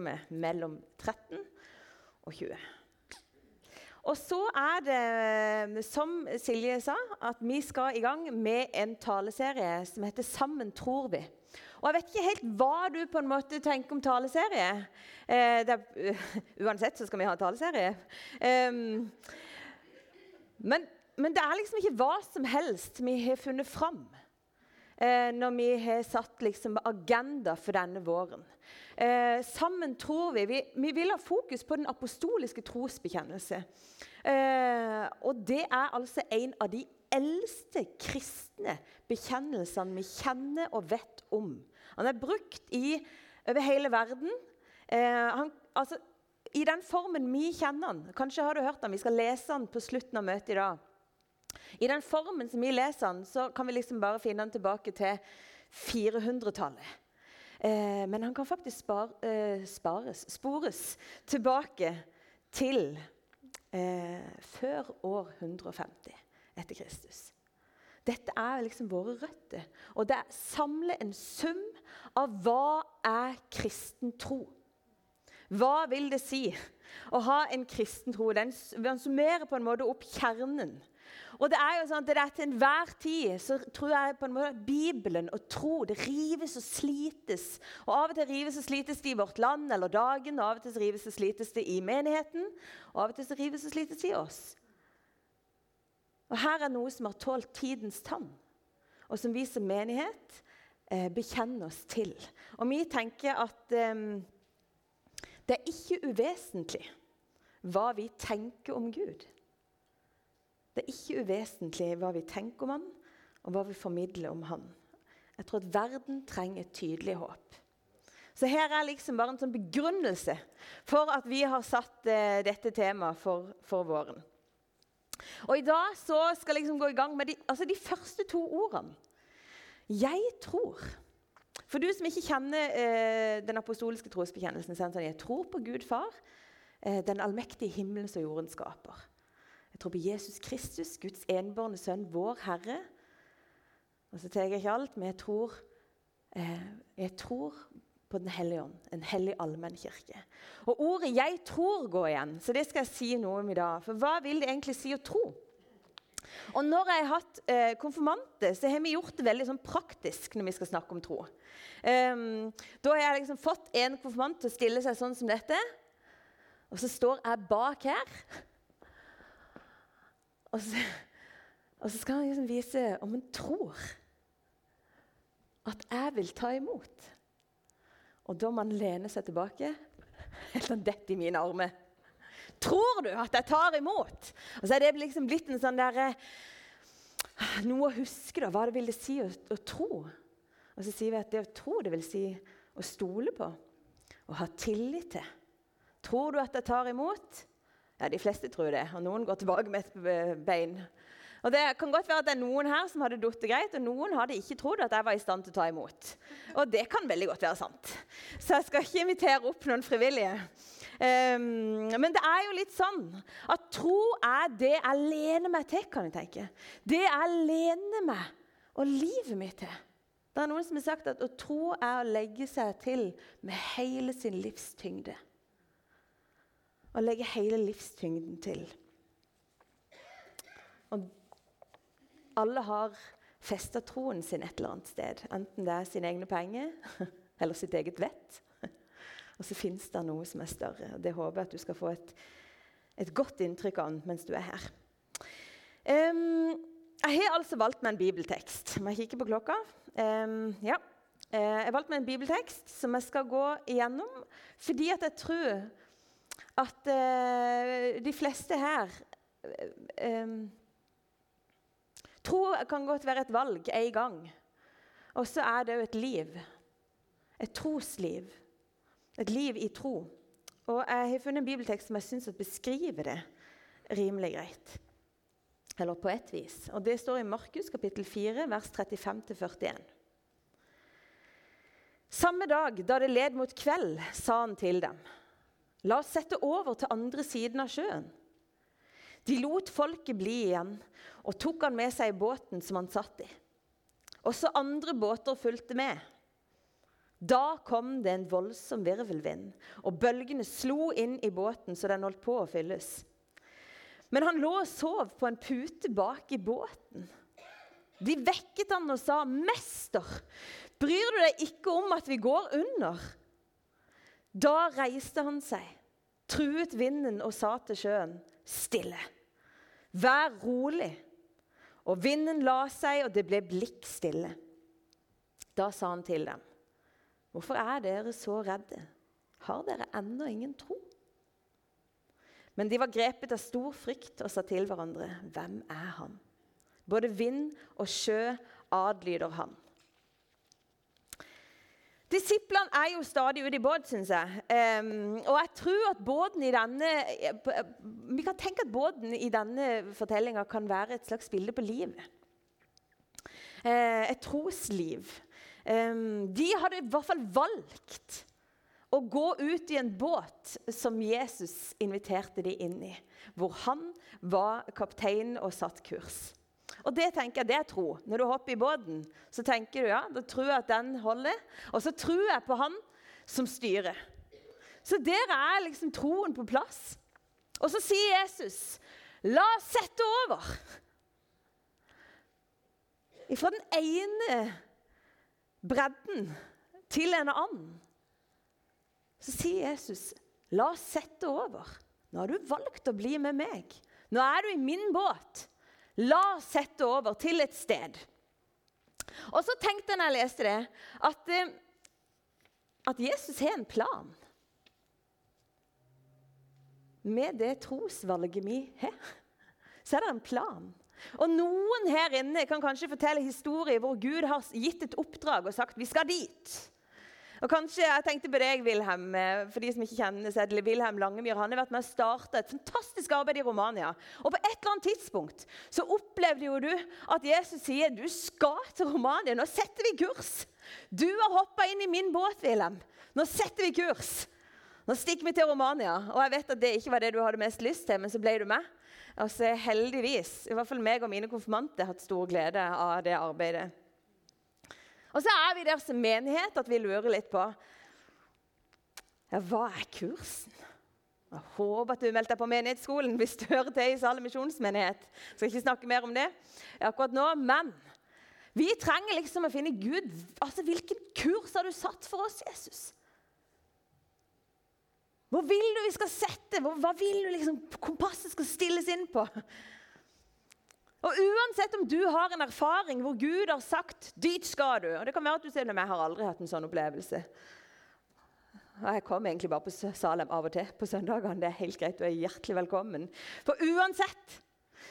med mellom 13 og 20. Og så er det, som Silje sa, at vi skal i gang med en taleserie som heter 'Sammen tror vi'. Og Jeg vet ikke helt hva du på en måte tenker om taleserie. Eh, er, uansett så skal vi ha taleserie. Um, men, men, det er liksom ikke hva som helst vi har funnet fram eh, når vi har satt liksom, agenda for denne våren. Eh, sammen tror vi, vi, vi vil ha fokus på den apostoliske trosbekjennelse. Eh, og det er altså en av de eldste kristne bekjennelsene vi kjenner og vet om. Han er brukt i, over hele verden. Eh, han, altså, I den formen vi kjenner han. Kanskje har du hørt han, Vi skal lese han på slutten av møtet i dag. I den formen som vi leser han, så kan vi liksom bare finne han tilbake til 400-tallet. Eh, men han kan faktisk spar, eh, spares, spores tilbake til eh, før år 150 etter Kristus. Dette er liksom våre røtter. Og det samler en sum av hva er kristen tro. Hva vil det si å ha en kristen tro? Den summerer på en måte opp kjernen og det er jo sånn at det er Til enhver tid så tror jeg på en måte at Bibelen og tro det rives og slites. Og Av og til rives og slites det i vårt land eller dagen, og av og til rives og slites det i menigheten. Og av og til rives og slites det i oss. Og Her er noe som har tålt tidens tann, og som vi som menighet eh, bekjenner oss til. Og vi tenker at eh, det er ikke uvesentlig hva vi tenker om Gud. Det er ikke uvesentlig hva vi tenker om han, og hva vi formidler om han. Jeg tror at verden trenger et tydelig håp. Så her er liksom bare en sånn begrunnelse for at vi har satt eh, dette temaet for, for, våren. Og I dag så skal jeg liksom gå i gang med de, altså de første to ordene. Jeg tror. For du som ikke kjenner eh, den apostoliske trosbekjennelsen, sånn jeg tror på Gud Far, eh, den allmektige himmelen som jorden skaper. Jeg tror på Jesus Kristus, Guds enbårne sønn, vår Herre. Og så tar jeg ikke alt, men jeg tror, eh, jeg tror på Den hellige ånd, en hellig allmennkirke. Og ordet 'jeg tror' går igjen, så det skal jeg si noe om i dag. For hva vil det egentlig si å tro? Og Når jeg har hatt eh, konfirmante, så har vi gjort det veldig sånn praktisk når vi skal snakke om tro. Um, da har jeg liksom fått en konfirmant til å stille seg sånn som dette. Og så står jeg bak her. Og så, og så skal han liksom vise om han tror at jeg vil ta imot. Og da må han lene seg tilbake helt sånn dette i mine armer. Tror du at jeg tar imot? Og så er det liksom blitt en sånn der, ah, Noe å huske, da. Hva det vil det si å, å, tro? Og så sier vi at det å tro det vil si å stole på. Å ha tillit til. Tror du at jeg tar imot? Ja, De fleste tror det, og noen går tilbake med et bein. Og Det kan godt være at det er noen her som hadde falt greit, og noen hadde ikke trodd at jeg var i stand til å ta imot. Og det kan veldig godt være sant. Så jeg skal ikke invitere opp noen frivillige. Um, men det er jo litt sånn at tro er det jeg lener meg til, kan jeg tenke. Det jeg lener meg og livet mitt til. Det er noen som har sagt at å tro er å legge seg til med hele sin livstyngde og legge hele livstyngden til. Og alle har festa troen sin et eller annet sted. Enten det er sine egne penger eller sitt eget vett. Og så fins det noe som er større. og Det håper jeg at du skal få et, et godt inntrykk av mens du er her. Um, jeg har altså valgt meg en bibeltekst. Må jeg kikke på klokka? Um, ja. Uh, jeg har valgt meg en bibeltekst som jeg skal gå igjennom fordi at jeg tror at uh, de fleste her um, Tro kan godt være et valg en gang. Og så er det jo et liv. Et trosliv. Et liv i tro. Og Jeg har funnet en bibeltekst som jeg syns beskriver det rimelig greit. Eller på ett vis. Og Det står i Markus kapittel 4, vers 35-41. Samme dag da det led mot kveld, sa han til dem La oss sette over til andre siden av sjøen. De lot folket bli igjen og tok han med seg i båten som han satt i. Også andre båter fulgte med. Da kom det en voldsom virvelvind, og bølgene slo inn i båten så den holdt på å fylles. Men han lå og sov på en pute bak i båten. De vekket han og sa, 'Mester, bryr du deg ikke om at vi går under?' Da reiste han seg, truet vinden og sa til sjøen, 'Stille, vær rolig.' Og vinden la seg, og det ble blikk stille. Da sa han til dem, 'Hvorfor er dere så redde? Har dere ennå ingen tro?' Men de var grepet av stor frykt og sa til hverandre, 'Hvem er han?' Både vind og sjø adlyder han. Disiplene er jo stadig ute i båt, syns jeg. Um, og jeg tror at båten i denne Vi kan tenke at båten i denne fortellinga kan være et slags bilde på livet. Uh, et trosliv. Um, de hadde i hvert fall valgt å gå ut i en båt som Jesus inviterte de inn i. Hvor han var kaptein og satt kurs. Og det tenker jeg, det er tro. Når du hopper i båten, så tenker du ja, da tror jeg at den holder. Og så tror jeg på han som styrer. Så der er liksom troen på plass. Og så sier Jesus, 'La oss sette over'. Fra den ene bredden til en annen. Så sier Jesus, 'La oss sette over'. Nå har du valgt å bli med meg. Nå er du i min båt. La oss sette over til et sted. Og så tenkte jeg når jeg leste det, at, eh, at Jesus har en plan. Med det trosvalget vi har, så er det en plan. Og Noen her inne kan kanskje fortelle historier hvor Gud har gitt et oppdrag og sagt vi skal dit. Og kanskje, Jeg tenkte på deg, Wilhelm. Eh, for de som ikke kjenner seg, Wilhelm Langemyr han har vært med å starte et fantastisk arbeid i Romania. Og På et eller annet tidspunkt så opplevde jo du at Jesus sier du skal til Romania. Nå setter vi kurs. Du har hoppa inn i min båt, Wilhelm. Nå setter vi kurs. Nå stikker vi til Romania. Og jeg vet at det ikke var det du hadde mest lyst til, men så ble du med. Og så heldigvis, i hvert fall meg og mine konfirmanter, hatt stor glede av det arbeidet. Og så er vi der som menighet at vi lurer litt på ja, hva er kursen. Jeg håper at du meldte deg på menighetsskolen hvis du hører til i Sale misjonsmenighet. Skal ikke snakke mer om det akkurat nå, men vi trenger liksom å finne Gud. Altså, Hvilken kurs har du satt for oss, Jesus? Hvor vil du vi skal sette? hva vil du liksom kompasset skal stilles inn på? Og Uansett om du har en erfaring hvor Gud har sagt 'dit skal du' og Det kan være at du sier jeg har aldri hatt en sånn opplevelse. Jeg kommer egentlig bare på Salem av og til på søndagene. Det er helt greit, du er hjertelig velkommen. For uansett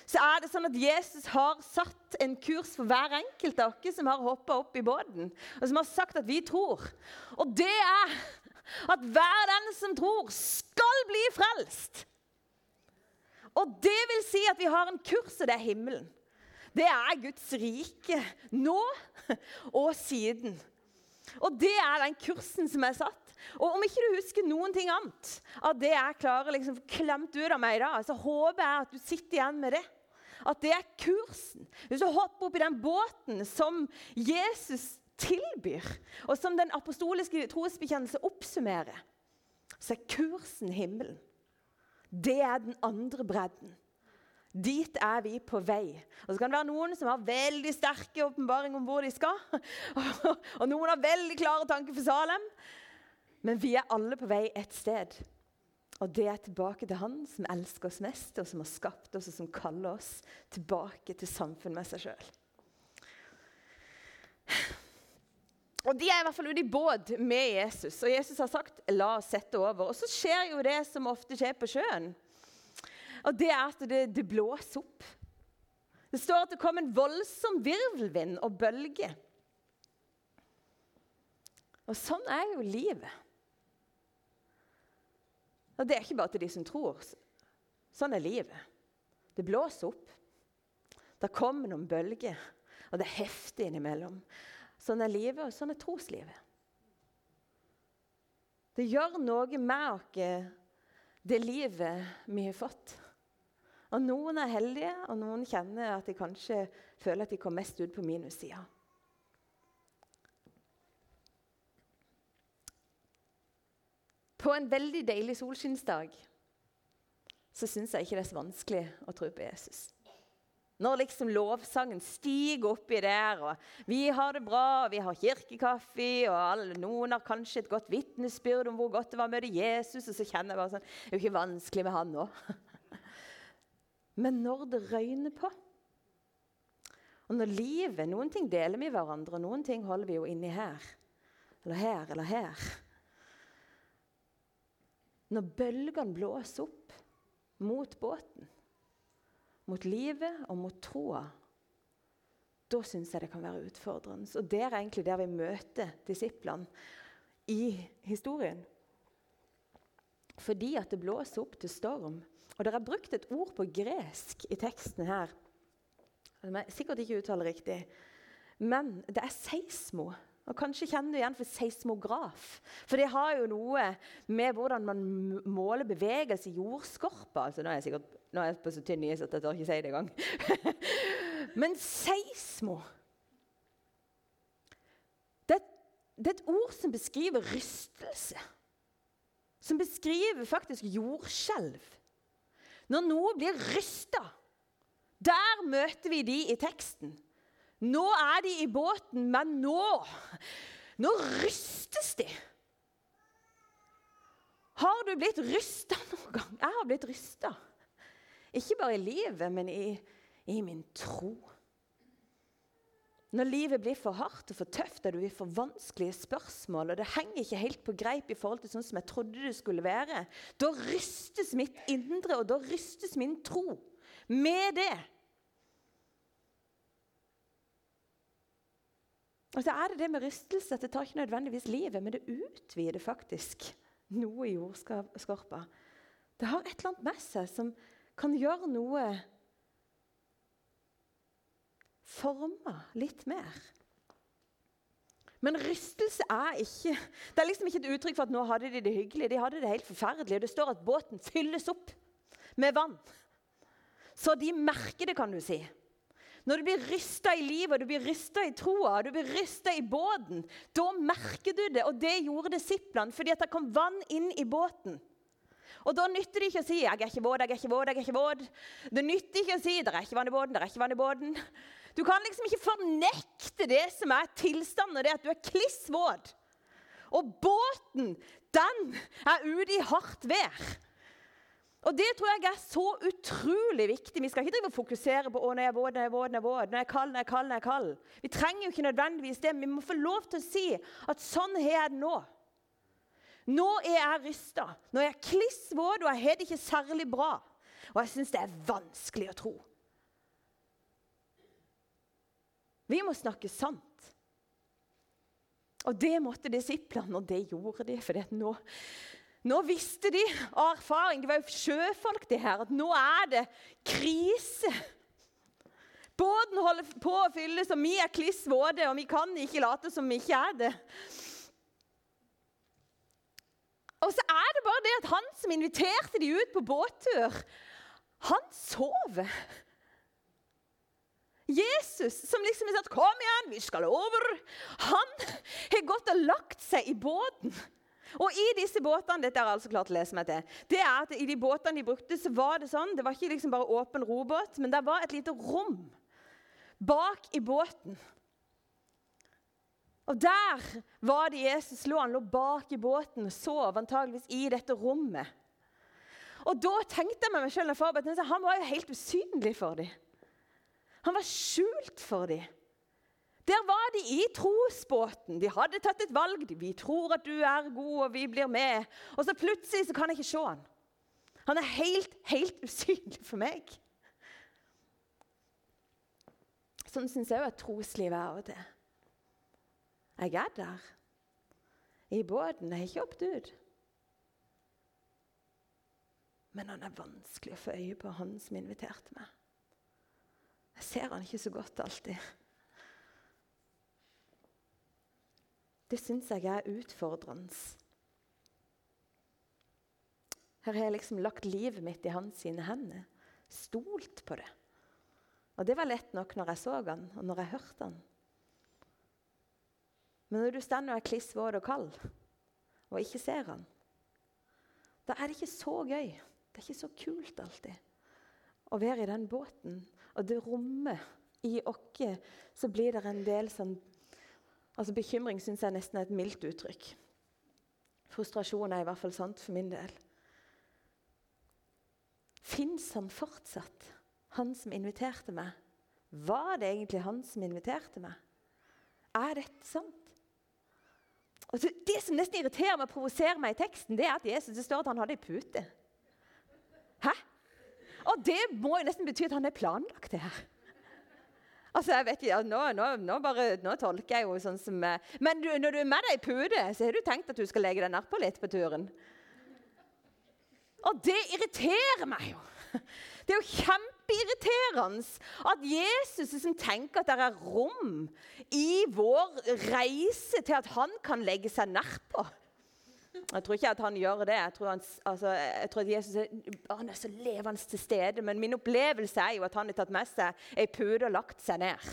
så er det sånn at Jesus har satt en kurs for hver enkelt av dere som har hoppa opp i båten, og som har sagt at vi tror. Og det er at hver den som tror, skal bli frelst. Og det vil si at vi har en kurs, og det er himmelen. Det er Guds rike nå og siden. Og det er den kursen som er satt. Og om ikke du husker noen ting annet av det jeg klarer liksom klemt ut av meg i dag, så håper jeg at du sitter igjen med det. At det er kursen. Hvis du hopper opp i den båten som Jesus tilbyr, og som den apostoliske trosbekjennelse oppsummerer, så er kursen himmelen. Det er den andre bredden. Dit er vi på vei. Og Så kan det være noen som har veldig sterke åpenbaringer om hvor de skal. Og noen har veldig klare tanker for Salem. Men vi er alle på vei et sted. Og det er tilbake til Han som elsker oss mest, og som har skapt oss, og som kaller oss tilbake til samfunn med seg sjøl. Og De er i hvert fall ute i båt med Jesus, og Jesus har sagt 'la oss sette over'. Og Så skjer jo det som ofte skjer på sjøen. Og Det er at det, det blåser opp. Det står at det kom en voldsom virvelvind og bølge. Og sånn er jo livet. Og Det er ikke bare til de som tror. Sånn er livet. Det blåser opp. Det kommer noen bølger, og det er heftig innimellom. Sånn er livet, og sånn er troslivet. Det gjør noe med oss, det livet vi har fått. Og Noen er heldige, og noen kjenner at de kanskje føler at de kom mest ut på minussida. På en veldig deilig solskinnsdag så syns jeg ikke det er så vanskelig å tro på Jesus. Når liksom lovsangen stiger oppi der, og vi har det bra, og vi har kirkekaffe, og alle, noen har kanskje et godt vitnesbyrd om hvor godt det var å møte Jesus, og så kjenner jeg bare sånn Det er jo ikke vanskelig med han nå. Men når det røyner på, og når livet Noen ting deler vi hverandre, og noen ting holder vi jo inni her. Eller her eller her. Når bølgene blåser opp mot båten, mot livet og mot troa, da syns jeg det kan være utfordrende. Og det er egentlig der vi møter disiplene i historien. Fordi at det blåser opp til storm. Og dere har brukt et ord på gresk i teksten her. Som jeg sikkert ikke uttaler riktig. Men det er seismo. Og Kanskje kjenner du igjen for seismograf. For det har jo noe med hvordan man måler bevegelse i jordskorpa. Altså, nå er jeg sikkert er jeg på så tynn is at jeg tør ikke si det engang. Men seismo det, det er et ord som beskriver rystelse. Som beskriver faktisk jordskjelv. Når noe blir rysta, der møter vi de i teksten. Nå er de i båten, men nå Nå rystes de. Har du blitt rysta noen gang? Jeg har blitt rysta. Ikke bare i livet, men i, i, min tro. Når livet blir for hardt og for tøft, og du får vanskelige spørsmål, og det henger ikke helt på greip i forhold til sånn som jeg trodde det skulle være, da rystes mitt indre, og da rystes min tro med det. Og så er det det med rystelse at det tar ikke nødvendigvis livet, men det utvider faktisk noe i jordskorpa. Det har et eller annet med seg som kan gjøre noe Forma litt mer. Men rystelse er ikke Det er liksom ikke et uttrykk for at nå hadde de det hyggelig. De hadde det helt forferdelig. Det står at båten fylles opp med vann. Så de merker det, kan du si. Når du blir rysta i livet, du blir rysta i troa, du blir rysta i båten, da merker du det. Og det gjorde disiplene, fordi at det kom vann inn i båten. Og Da nytter det ikke å si 'jeg er ikke våt, jeg er ikke våt'. jeg er ikke våt. Det nytter ikke å si 'det er ikke vann i båten', det er ikke vann i båten. Du kan liksom ikke fornekte det som er tilstanden, og det at du er kliss våt. Og båten, den er ute i hardt vær. Og Det tror jeg er så utrolig viktig. Vi skal ikke drive og fokusere på å, når jeg er våt, når jeg er våt, når jeg er når jeg er kald, når jeg er kald. når jeg er kald. Vi trenger jo ikke nødvendigvis det, men vi må få lov til å si at sånn har jeg det nå. Nå er jeg rysta. Nå er jeg kliss våt, og jeg har det ikke særlig bra. Og jeg syns det er vanskelig å tro. Vi må snakke sant. Og det måtte disiplene, og det gjorde de. For nå, nå visste de av erfaring, de var jo sjøfolk, de her, at nå er det krise. Båten holder på å fylles, og vi er kliss våte, og vi kan ikke late som vi ikke er det. Og så er det bare det at han som inviterte de ut på båttur, han sover. Jesus, som liksom har sagt 'Kom igjen, vi skal over', han har gått og lagt seg i båten. Og i disse båtene dette er altså klart å lese meg til, det er at i de båtene de brukte, så var det sånn, det var ikke liksom bare åpen robåt, men det var et lite rom bak i båten. Og der var det Jesus lå. Han lå bak i båten og sov antageligvis i dette rommet. Og da tenkte jeg meg selv, Han var jo helt usynlig for dem. Han var skjult for dem. Der var de i trosbåten. De hadde tatt et valg. Vi tror at du er god, og vi blir med. Og så plutselig så kan jeg ikke se han. Han er helt, helt usynlig for meg. Sånn syns jeg òg at troslivet er av og til. Jeg er der. I båten. Jeg har ikke hoppet ut. Men han er vanskelig å få øye på, han som inviterte meg. Jeg ser han ikke så godt alltid. Det syns jeg er utfordrende. Her har jeg liksom lagt livet mitt i hans sine hender. Stolt på det. Og det var lett nok når jeg så han, og når jeg hørte han. Men når du står og er kliss våt og kald og ikke ser han, da er det ikke så gøy. Det er ikke så kult alltid å være i den båten. Og det rommet i oss så blir det en del sånn altså Bekymring syns jeg nesten er et mildt uttrykk. Frustrasjon er i hvert fall sant for min del. Fins han fortsatt, han som inviterte meg? Var det egentlig han som inviterte meg? Er dette sant? Og Det som nesten irriterer meg og provoserer meg i teksten, det er at Jesus, det står at han hadde ei pute. Hæ? Og det må jo nesten bety at han er planlagt, det her. Altså, jeg vet ikke, nå, nå, nå, bare, nå, tolker jeg jo sånn som eh, Men du, når du er med deg i pute, så har du tenkt at du skal legge deg nedpå litt på turen? Og det irriterer meg jo. Det er jo kjempeirriterende at Jesus liksom tenker at det er rom i vår reise til at han kan legge seg nedpå. Jeg tror ikke at han gjør det. Jeg tror, han, altså, jeg tror at Jesus er, han er så levende til stede. Men min opplevelse er jo at han har tatt med seg ei pute og lagt seg ned.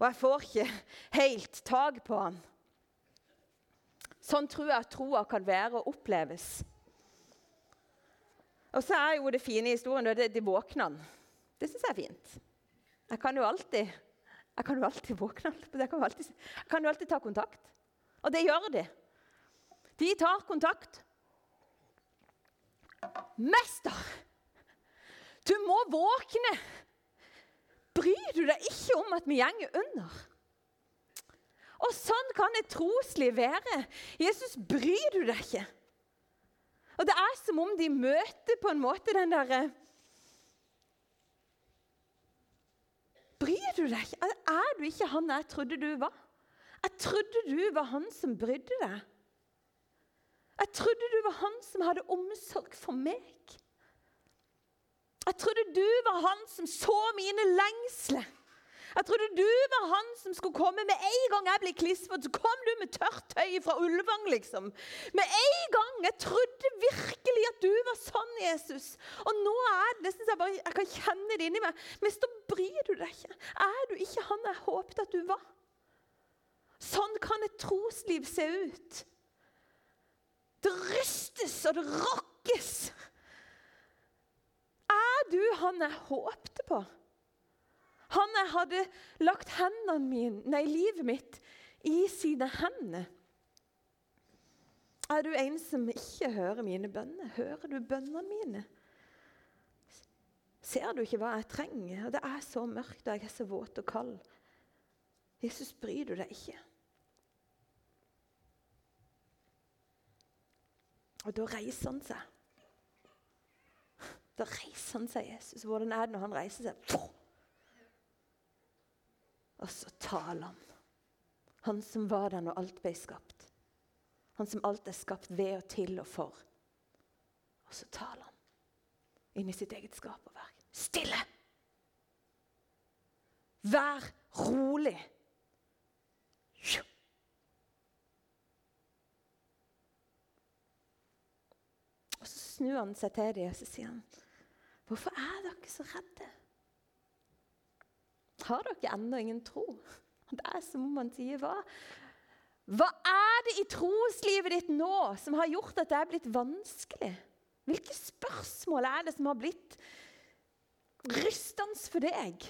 Og jeg får ikke helt tak på han. Sånn tror jeg at troa kan være og oppleves. Og så er jo det fine i historien det, de våkner han. Det syns jeg er fint. Jeg kan jo alltid jeg kan jo alltid våkne. Jeg kan jo alltid, jeg kan jo alltid ta kontakt. Og det gjør de. De tar kontakt. Mester, du må våkne! Bryr du deg ikke om at vi gjenger under? Og sånn kan et trosliv være. Jesus, bryr du deg ikke? Og det er som om de møter på en måte den derre Bryr du deg ikke? Er du ikke han jeg trodde du var? Jeg trodde du var han som brydde deg. Jeg trodde du var han som hadde omsorg for meg. Jeg trodde du var han som så mine lengsler. Jeg trodde du var han som skulle komme med en gang jeg ble klissvåt. Så kom du med tørt tøy fra Ulvang, liksom. Med en gang. Jeg trodde virkelig at du var sånn, Jesus. Og nå er det nesten så jeg bare jeg kan kjenne det inni meg. Men så bryr du deg ikke. Er du ikke han jeg håpet at du var? Sånn kan et trosliv se ut. Det rystes og det rokkes. Er du han jeg håpte på? Han jeg hadde lagt mine, nei, livet mitt i sine hender. Er du en som ikke hører mine bønner? Hører du bønnene mine? Ser du ikke hva jeg trenger? Det er så mørkt, og jeg er så våt og kald. Jesus, bryr du deg ikke? Og da reiser han seg. Da reiser han seg, Jesus. Hvordan er det når han reiser seg? Og så taler han. Han som var der når alt ble skapt. Han som alt er skapt ved og til og for. Og så taler han inn i sitt eget skaperverk. Stille! Vær rolig! Og så snur han seg til dem og så sier han, 'Hvorfor er dere så redde?' Har dere ennå ingen tro? Det er som om han sier hva? Hva er det i troslivet ditt nå som har gjort at det er blitt vanskelig? Hvilke spørsmål er det som har blitt rystende for deg?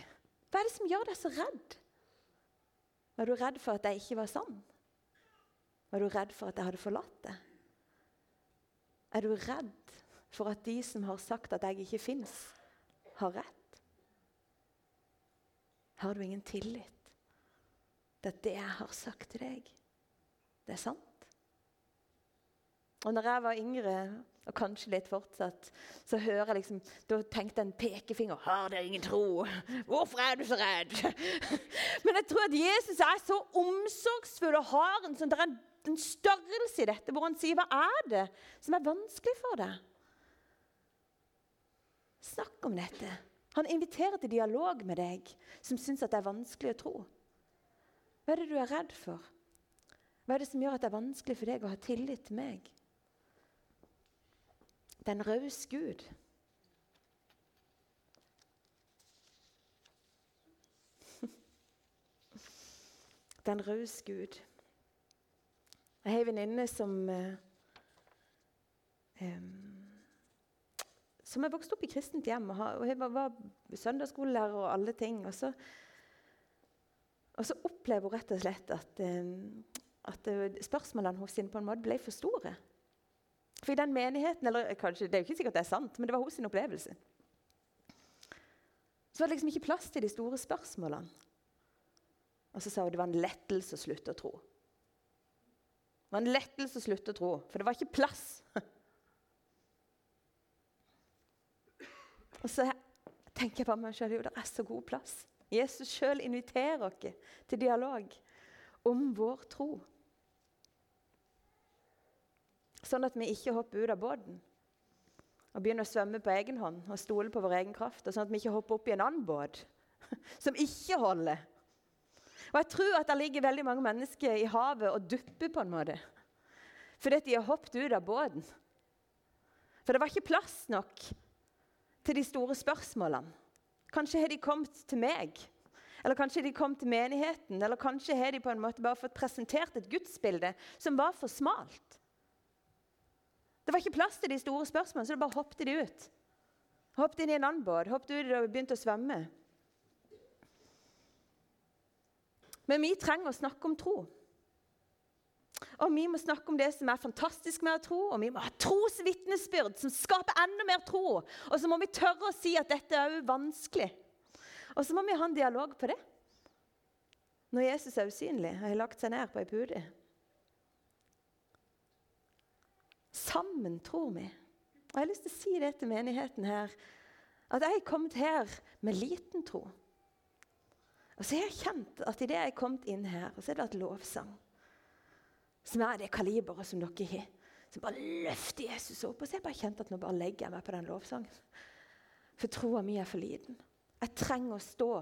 Hva er det som gjør deg så redd? Var du redd for at jeg ikke var sann? Var du redd for at jeg hadde forlatt deg? Er du redd for at de som har sagt at jeg ikke fins, har rett? Har du ingen tillit til at det jeg har sagt til deg, det er sant? Og når jeg var yngre, og kanskje litt fortsatt, så hører jeg liksom Da tenkte jeg en pekefinger. 'Har dere ingen tro? Hvorfor er du så redd?' Men jeg tror at Jesus er så omsorgsfull og har en, sånn, en, en størrelse i dette hvor han sier 'Hva er det som er vanskelig for deg?' Snakk om dette. Han inviterer til dialog med deg som syns det er vanskelig å tro. Hva er det du er redd for? Hva er det som gjør at det er vanskelig for deg å ha tillit til meg? Den en raus Gud. Den raus Gud. Jeg har en venninne som eh, um, Som er vokst opp i kristent hjem og, og jeg var, var søndagsskolelærer og alle ting. Og så, og så opplever hun rett og slett at, um, at spørsmålene hos henne på en måte ble for store. For i den menigheten, eller kanskje, Det er jo ikke sikkert det er sant, men det var sin opplevelse. Så var det liksom ikke plass til de store spørsmålene. Og så sa hun det var en lettelse å slutte å tro. Det var en lettelse å slutte å tro, for det var ikke plass. Og så tenker jeg på meg selv, jo, det er så god plass. Jesus sjøl inviterer oss til dialog om vår tro. Sånn at vi ikke hopper ut av båten og begynner å svømme på egen hånd og stole på vår egen kraft. Og sånn at vi ikke hopper opp i en annen båt som ikke holder. Og Jeg tror at det ligger veldig mange mennesker i havet og dupper på en måte. Fordi de har hoppet ut av båten. For det var ikke plass nok til de store spørsmålene. Kanskje har de kommet til meg, eller kanskje de kommet til menigheten, eller kanskje har de på en måte bare fått presentert et gudsbilde som var for smalt. Det var ikke plass til de store spørsmålene, så da bare hoppet de ut. Hoppet inn i en annen båt, hoppet ut og begynte å svømme. Men vi trenger å snakke om tro. Og vi må snakke om det som er fantastisk med å tro, og vi må ha trosvitnesbyrd som skaper enda mer tro. Og så må vi tørre å si at dette er vanskelig. Og så må vi ha en dialog på det. Når Jesus er usynlig og har lagt seg ned på ei pude. Sammen tror vi. Og Jeg har lyst til å si det til menigheten her. At jeg er kommet her med liten tro. Og så har jeg kjent at idet jeg er kommet inn her, så har det vært lovsang som er det kaliberet som dere har, som bare løfter Jesus opp. Og så jeg bare kjent at nå bare legger jeg meg på den lovsangen. For troa mi er for liten. Jeg trenger å stå.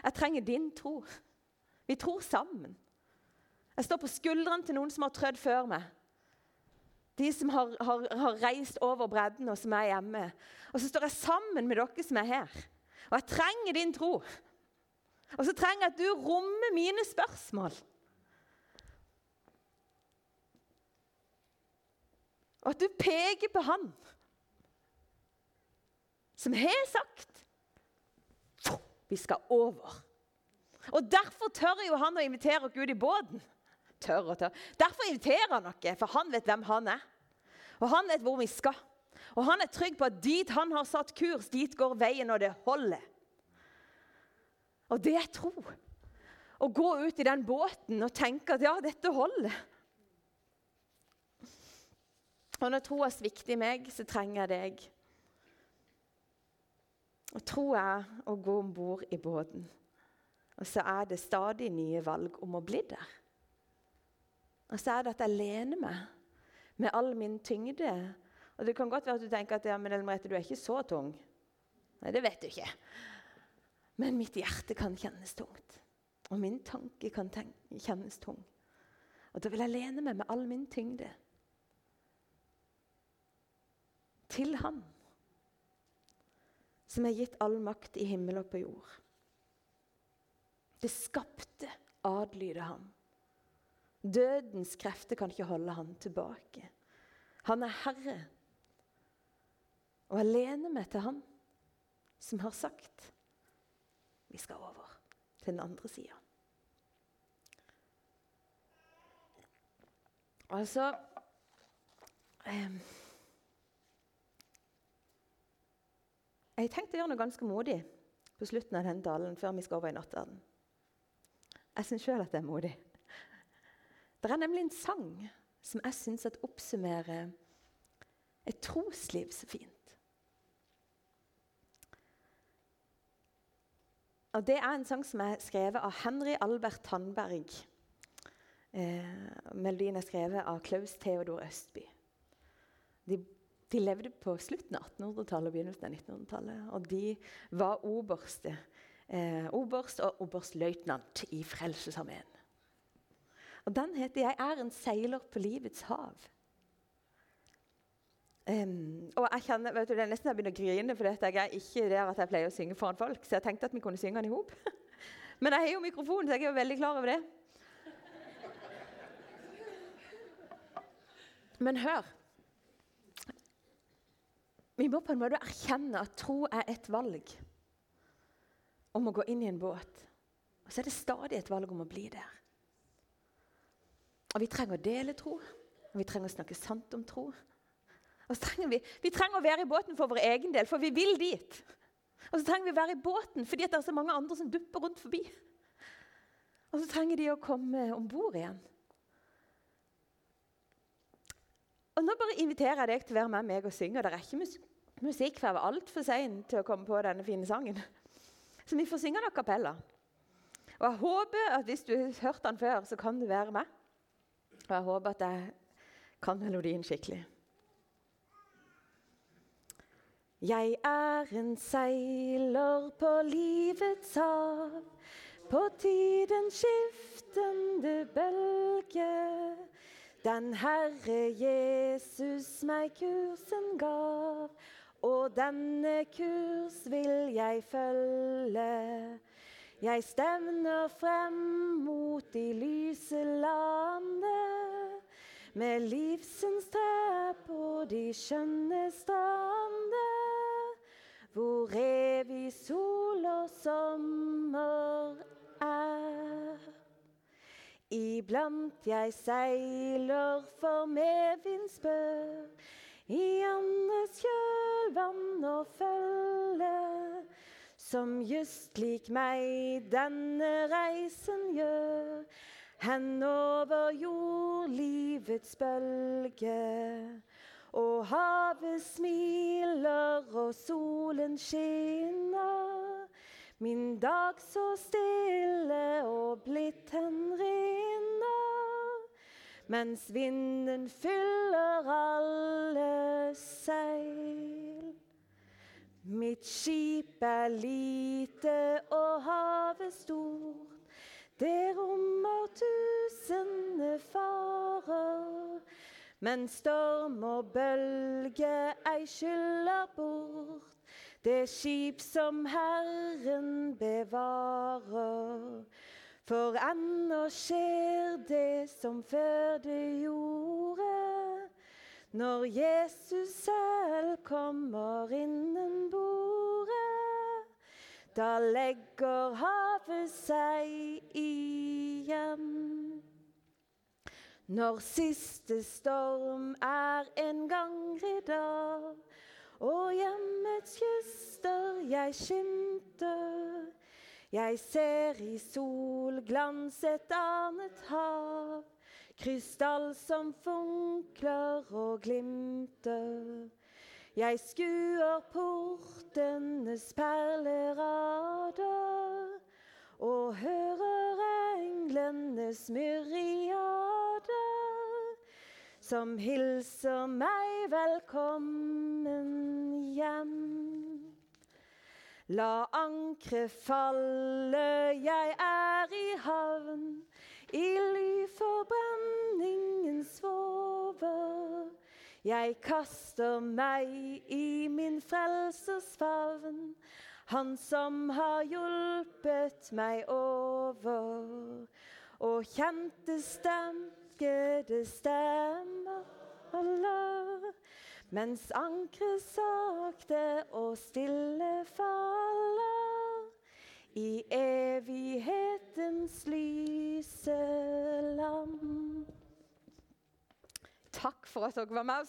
Jeg trenger din tro. Vi tror sammen. Jeg står på skuldrene til noen som har trødd før meg. De som har, har, har, reist over bredden, og som er hjemme. Og så står jeg sammen med dere som er her. Og jeg trenger din tro. Og så trenger jeg at du rommer mine spørsmål. Og at du peker på han som har sagt vi skal over. Og Derfor tør jo han å invitere oss ut i båten. Tør og tør. Derfor inviterer han oss, for han vet hvem han er. Og han vet hvor vi skal. Og han er trygg på at dit han har satt kurs, dit går veien, og det holder. Og det er tro. Å gå ut i den båten og tenke at ja, dette holder. Og når troa svikter meg, så trenger jeg deg. Og tro er å gå om bord i båten. Og så er det stadig nye valg om å bli der. Og så er det at jeg lener meg med all min tyngde. Og Det kan godt være at du tenker at ja, men Ellen du er ikke så tung. Nei, det vet du ikke. Men mitt hjerte kan kjennes tungt. Og min tanke kan kjennes tung. Og da vil jeg lene meg med all min tyngde til Han som er gitt all makt i himmel og på jord. Det skapte adlyder ham. Dødens krefter kan ikke holde ham tilbake. Han er herre. Og jeg lener meg til han som har sagt vi skal over til den andre sida. Altså eh, Jeg tenkte å gjøre noe ganske modig på slutten av denne talen før vi skal over i nattverden. Jeg syns sjøl at det er modig. Det er nemlig en sang som jeg syns oppsummerer et trosliv så fint. Og Det er en sang som er skrevet av Henry Albert Tandberg. Eh, melodien er skrevet av Klaus Theodor Østby. De, de levde på slutten av 1800-tallet og begynnelsen av 1900-tallet. Og de var oberste, eh, oberst og oberstløytnant i Frelsesarmeen. Og den heter 'Jeg er en seiler på livets hav'. Um, og jeg kjenner, vet du, Det er nesten jeg begynner å grine, for jeg er ikke der at jeg pleier å synge foran folk. Så jeg tenkte at vi kunne synge den i hop. Men jeg har jo mikrofon, så jeg er jo veldig klar over det. Men hør. Vi må på en måte erkjenne at tro er et valg om å gå inn i en båt. Og så er det stadig et valg om å bli der. Og Vi trenger å dele tro, og vi trenger å snakke sant om tro. Og så trenger vi, vi trenger å være i båten for vår egen del, for vi vil dit. Og så trenger vi å være i båten fordi det er så mange andre som dupper rundt forbi. Og så trenger de å komme om bord igjen. Og Nå bare inviterer jeg deg til å være med meg og synge. og Det er ikke mus musikk, for jeg var altfor sein til å komme på denne fine sangen. Så vi får synge den a cappella. Og jeg håper at hvis du har hørt den før, så kan du være med. Og jeg håper at jeg kan melodien skikkelig. Jeg er en seiler på livets hav, på tidens skiftende bølge. Den Herre Jesus meg kursen gav, og denne kurs vil jeg følge. Jeg stevner frem mot de lyse landet, med livsens tre på de skjønne strander, hvor evig sol og sommer er. Iblant jeg seiler for medvindsbør, i andres kjølvann og følge som just lik meg denne reisen gjør, henover jordlivets bølge. Og havet smiler og solen skinner, min dag så stille og blitt hen rinner, mens vinden fyller alle seil. Mitt skip er lite og havet stort. Det rommer tusende farer. Men storm og bølge ei skyller bort det skip som Herren bevarer. For ennå skjer det som før det gjorde når Jesus selv kommer innen bordet, da legger havet seg igjen. Når siste storm er en gang ridd av, og hjemmets kyster jeg skimter, jeg ser i solglans et annet hav krystall som funkler og glimter. Jeg skuer portenes perlerader og hører englenes myriader som hilser meg velkommen hjem. La ankeret falle, jeg er Jeg kaster meg i min frelsers favn, han som har hjulpet meg over. Og kjente stemmede stemmer holder, mens ankeret sakte og stille faller i evighetens lyse land. Takk for at dere var med.